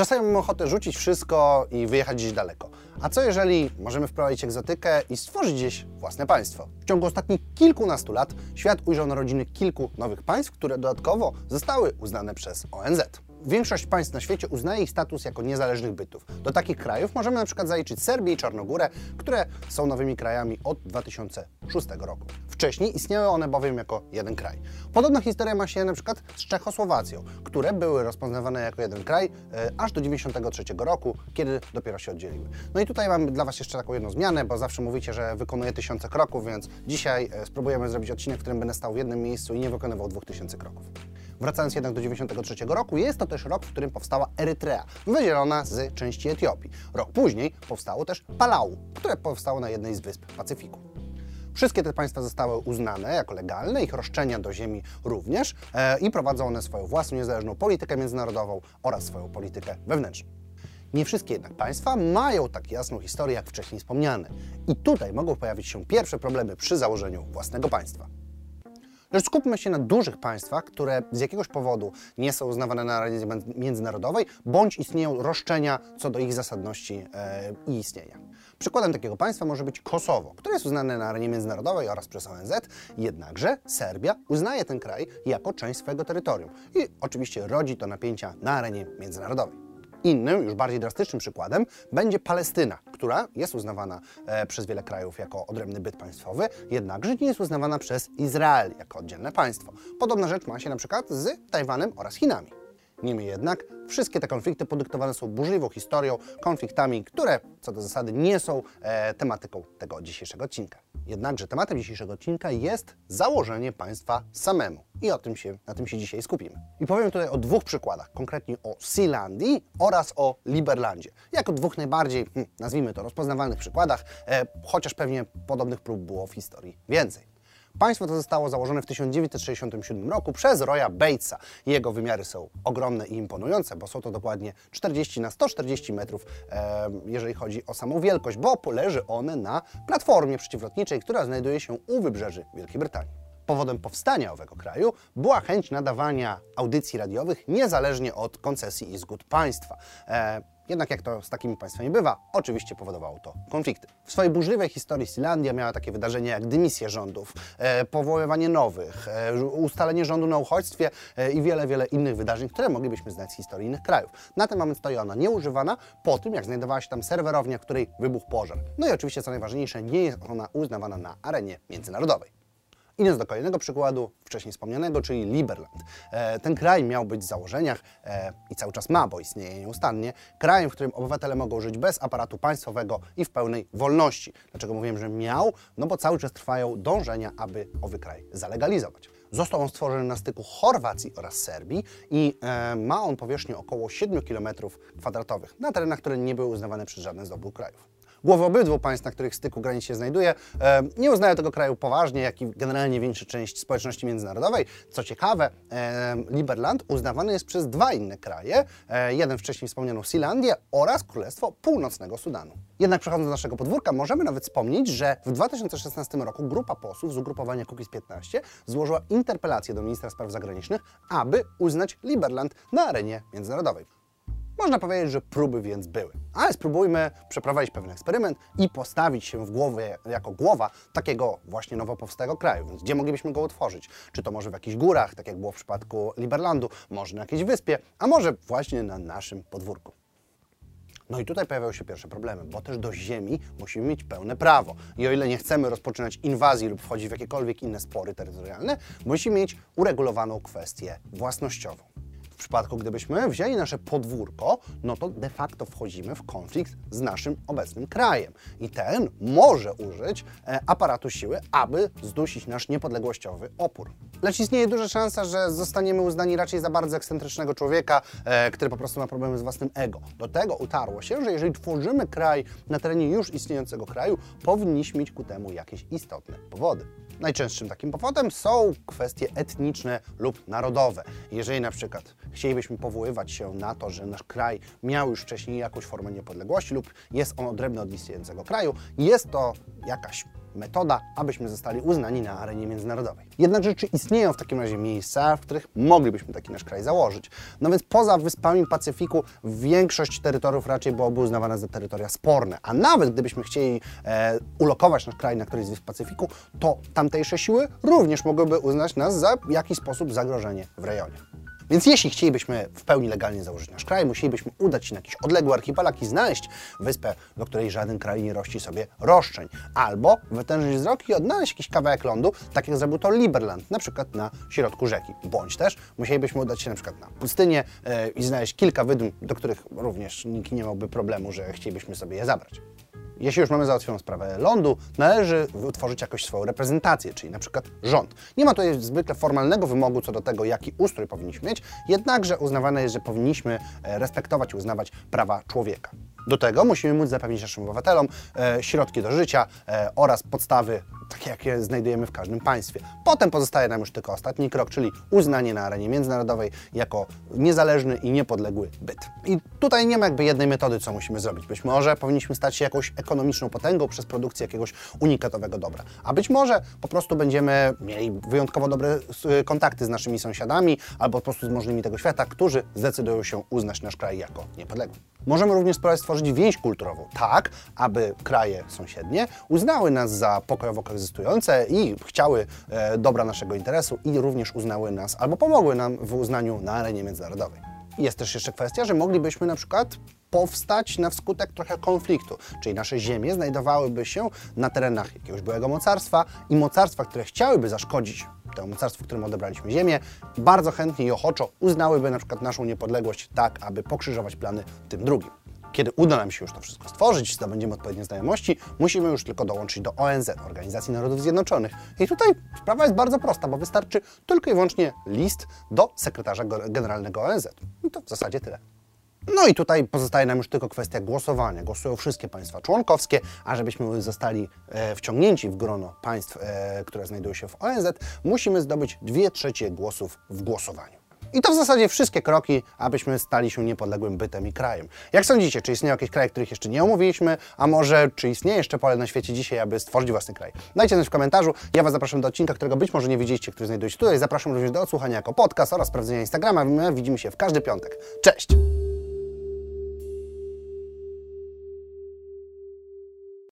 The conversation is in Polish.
Czasami mamy ochotę rzucić wszystko i wyjechać gdzieś daleko. A co jeżeli możemy wprowadzić egzotykę i stworzyć gdzieś własne państwo? W ciągu ostatnich kilkunastu lat świat ujrzał narodziny kilku nowych państw, które dodatkowo zostały uznane przez ONZ. Większość państw na świecie uznaje ich status jako niezależnych bytów. Do takich krajów możemy na przykład zaliczyć Serbię i Czarnogórę, które są nowymi krajami od 2006 roku. Wcześniej istniały one bowiem jako jeden kraj. Podobna historia ma się na przykład z Czechosłowacją, które były rozpoznawane jako jeden kraj e, aż do 1993 roku, kiedy dopiero się oddzieliły. No i tutaj mamy dla Was jeszcze taką jedną zmianę, bo zawsze mówicie, że wykonuję tysiące kroków, więc dzisiaj e, spróbujemy zrobić odcinek, w którym będę stał w jednym miejscu i nie wykonywał dwóch tysięcy kroków. Wracając jednak do 1993 roku, jest to też rok, w którym powstała Erytrea, wydzielona z części Etiopii. Rok później powstało też Palau, które powstało na jednej z wysp Pacyfiku. Wszystkie te państwa zostały uznane jako legalne, ich roszczenia do ziemi również e, i prowadzą one swoją własną niezależną politykę międzynarodową oraz swoją politykę wewnętrzną. Nie wszystkie jednak państwa mają tak jasną historię jak wcześniej wspomniane. I tutaj mogą pojawić się pierwsze problemy przy założeniu własnego państwa. Lecz skupmy się na dużych państwach, które z jakiegoś powodu nie są uznawane na arenie międzynarodowej, bądź istnieją roszczenia co do ich zasadności e, i istnienia. Przykładem takiego państwa może być Kosowo, które jest uznane na arenie międzynarodowej oraz przez ONZ, jednakże Serbia uznaje ten kraj jako część swojego terytorium i oczywiście rodzi to napięcia na arenie międzynarodowej. Innym, już bardziej drastycznym przykładem będzie Palestyna, która jest uznawana e, przez wiele krajów jako odrębny byt państwowy, jednakże nie jest uznawana przez Izrael jako oddzielne państwo. Podobna rzecz ma się na przykład z Tajwanem oraz Chinami. Niemniej jednak wszystkie te konflikty podyktowane są burzliwą historią, konfliktami, które co do zasady nie są e, tematyką tego dzisiejszego odcinka. Jednakże tematem dzisiejszego odcinka jest założenie państwa samemu. I o tym się, na tym się dzisiaj skupimy. I powiem tutaj o dwóch przykładach, konkretnie o Sealandii oraz o Liberlandzie. Jako dwóch najbardziej, hm, nazwijmy to, rozpoznawalnych przykładach, e, chociaż pewnie podobnych prób było w historii więcej. Państwo to zostało założone w 1967 roku przez Roya Batesa. Jego wymiary są ogromne i imponujące, bo są to dokładnie 40 na 140 metrów, e, jeżeli chodzi o samą wielkość, bo leży one na platformie przeciwlotniczej, która znajduje się u wybrzeży Wielkiej Brytanii. Powodem powstania owego kraju była chęć nadawania audycji radiowych niezależnie od koncesji i zgód państwa. E, jednak jak to z takimi państwami bywa, oczywiście powodowało to konflikty. W swojej burzliwej historii Islandia miała takie wydarzenia jak dymisje rządów, e, powoływanie nowych, e, ustalenie rządu na uchodźstwie e, i wiele, wiele innych wydarzeń, które moglibyśmy znać z historii innych krajów. Na ten moment stoi ona nieużywana po tym, jak znajdowała się tam serwerownia, której wybuchł pożar. No i oczywiście, co najważniejsze, nie jest ona uznawana na arenie międzynarodowej. Idąc do kolejnego przykładu, wcześniej wspomnianego, czyli Liberland. E, ten kraj miał być w założeniach e, i cały czas ma, bo istnieje nieustannie, krajem, w którym obywatele mogą żyć bez aparatu państwowego i w pełnej wolności. Dlaczego mówiłem, że miał? No bo cały czas trwają dążenia, aby owy kraj zalegalizować. Został on stworzony na styku Chorwacji oraz Serbii i e, ma on powierzchnię około 7 km kwadratowych na terenach, które nie były uznawane przez żaden z obu krajów głowy obydwu państw, na których styku granic się znajduje, nie uznają tego kraju poważnie, jak i generalnie większa część społeczności międzynarodowej. Co ciekawe, Liberland uznawany jest przez dwa inne kraje, e, jeden wcześniej wspomnianą Sealandię oraz Królestwo Północnego Sudanu. Jednak przechodząc do naszego podwórka, możemy nawet wspomnieć, że w 2016 roku grupa posłów z ugrupowania Kukiz 15 złożyła interpelację do ministra spraw zagranicznych, aby uznać Liberland na arenie międzynarodowej. Można powiedzieć, że próby więc były. Ale spróbujmy przeprowadzić pewien eksperyment i postawić się w głowie jako głowa takiego właśnie nowo powstałego kraju. Więc gdzie moglibyśmy go utworzyć? Czy to może w jakichś górach, tak jak było w przypadku Liberlandu, może na jakiejś wyspie, a może właśnie na naszym podwórku. No i tutaj pojawiają się pierwsze problemy, bo też do ziemi musimy mieć pełne prawo. I o ile nie chcemy rozpoczynać inwazji lub wchodzić w jakiekolwiek inne spory terytorialne, musimy mieć uregulowaną kwestię własnościową. Przypadku, gdybyśmy wzięli nasze podwórko, no to de facto wchodzimy w konflikt z naszym obecnym krajem. I ten może użyć e, aparatu siły, aby zdusić nasz niepodległościowy opór. Lecz istnieje duża szansa, że zostaniemy uznani raczej za bardzo ekscentrycznego człowieka, e, który po prostu ma problemy z własnym ego. Do tego utarło się, że jeżeli tworzymy kraj na terenie już istniejącego kraju, powinniśmy mieć ku temu jakieś istotne powody. Najczęstszym takim powodem są kwestie etniczne lub narodowe. Jeżeli na przykład chcielibyśmy powoływać się na to, że nasz kraj miał już wcześniej jakąś formę niepodległości lub jest on odrębny od istniejącego kraju, jest to jakaś metoda, abyśmy zostali uznani na arenie międzynarodowej. Jednakże czy istnieją w takim razie miejsca, w których moglibyśmy taki nasz kraj założyć? No więc poza wyspami Pacyfiku większość terytoriów raczej byłoby uznawana za terytoria sporne, a nawet gdybyśmy chcieli e, ulokować nasz kraj na którejś z wysp Pacyfiku, to tamtejsze siły również mogłyby uznać nas za jakiś sposób zagrożenie w rejonie. Więc jeśli chcielibyśmy w pełni legalnie założyć nasz kraj, musielibyśmy udać się na jakiś odległy archipelag i znaleźć wyspę, do której żaden kraj nie rości sobie roszczeń. Albo wytężyć wzrok i odnaleźć jakiś kawałek lądu, tak jak zrobił to Liberland, na przykład na środku rzeki. Bądź też musielibyśmy udać się na przykład na pustynię yy, i znaleźć kilka wydm, do których również nikt nie miałby problemu, że chcielibyśmy sobie je zabrać. Jeśli już mamy załatwioną sprawę lądu, należy utworzyć jakoś swoją reprezentację, czyli na przykład rząd. Nie ma tutaj zwykle formalnego wymogu co do tego, jaki ustrój powinniśmy mieć, jednakże uznawane jest, że powinniśmy e, respektować i uznawać prawa człowieka. Do tego musimy móc zapewnić naszym obywatelom e, środki do życia e, oraz podstawy, takie jakie znajdujemy w każdym państwie. Potem pozostaje nam już tylko ostatni krok, czyli uznanie na arenie międzynarodowej jako niezależny i niepodległy byt. I tutaj nie ma jakby jednej metody, co musimy zrobić. Być może powinniśmy stać się jakąś ekonomiczną potęgą przez produkcję jakiegoś unikatowego dobra. A być może po prostu będziemy mieli wyjątkowo dobre y, kontakty z naszymi sąsiadami albo po prostu z możnymi tego świata, którzy zdecydują się uznać nasz kraj jako niepodległy. Możemy również spróbować stworzyć więź kulturową, tak aby kraje sąsiednie uznały nas za pokojowo koegzystujące i chciały e, dobra naszego interesu i również uznały nas albo pomogły nam w uznaniu na arenie międzynarodowej. Jest też jeszcze kwestia, że moglibyśmy na przykład powstać na wskutek trochę konfliktu, czyli nasze ziemie znajdowałyby się na terenach jakiegoś byłego mocarstwa i mocarstwa, które chciałyby zaszkodzić temu mocarstwu, którym odebraliśmy ziemię, bardzo chętnie i ochoczo uznałyby na przykład naszą niepodległość tak, aby pokrzyżować plany tym drugim. Kiedy uda nam się już to wszystko stworzyć, zdobędziemy odpowiednie znajomości, musimy już tylko dołączyć do ONZ, Organizacji Narodów Zjednoczonych. I tutaj sprawa jest bardzo prosta, bo wystarczy tylko i wyłącznie list do sekretarza generalnego ONZ. I to w zasadzie tyle. No i tutaj pozostaje nam już tylko kwestia głosowania. Głosują wszystkie państwa członkowskie, a żebyśmy zostali e, wciągnięci w grono państw, e, które znajdują się w ONZ, musimy zdobyć 2 trzecie głosów w głosowaniu. I to w zasadzie wszystkie kroki, abyśmy stali się niepodległym bytem i krajem. Jak sądzicie, czy istnieją jakieś kraje, których jeszcze nie omówiliśmy, a może czy istnieje jeszcze pole na świecie dzisiaj, aby stworzyć własny kraj? Dajcie znać w komentarzu. Ja Was zapraszam do odcinka, którego być może nie widzieliście, który znajduje się tutaj. Zapraszam również do odsłuchania jako podcast oraz sprawdzenia Instagrama. My widzimy się w każdy piątek. Cześć!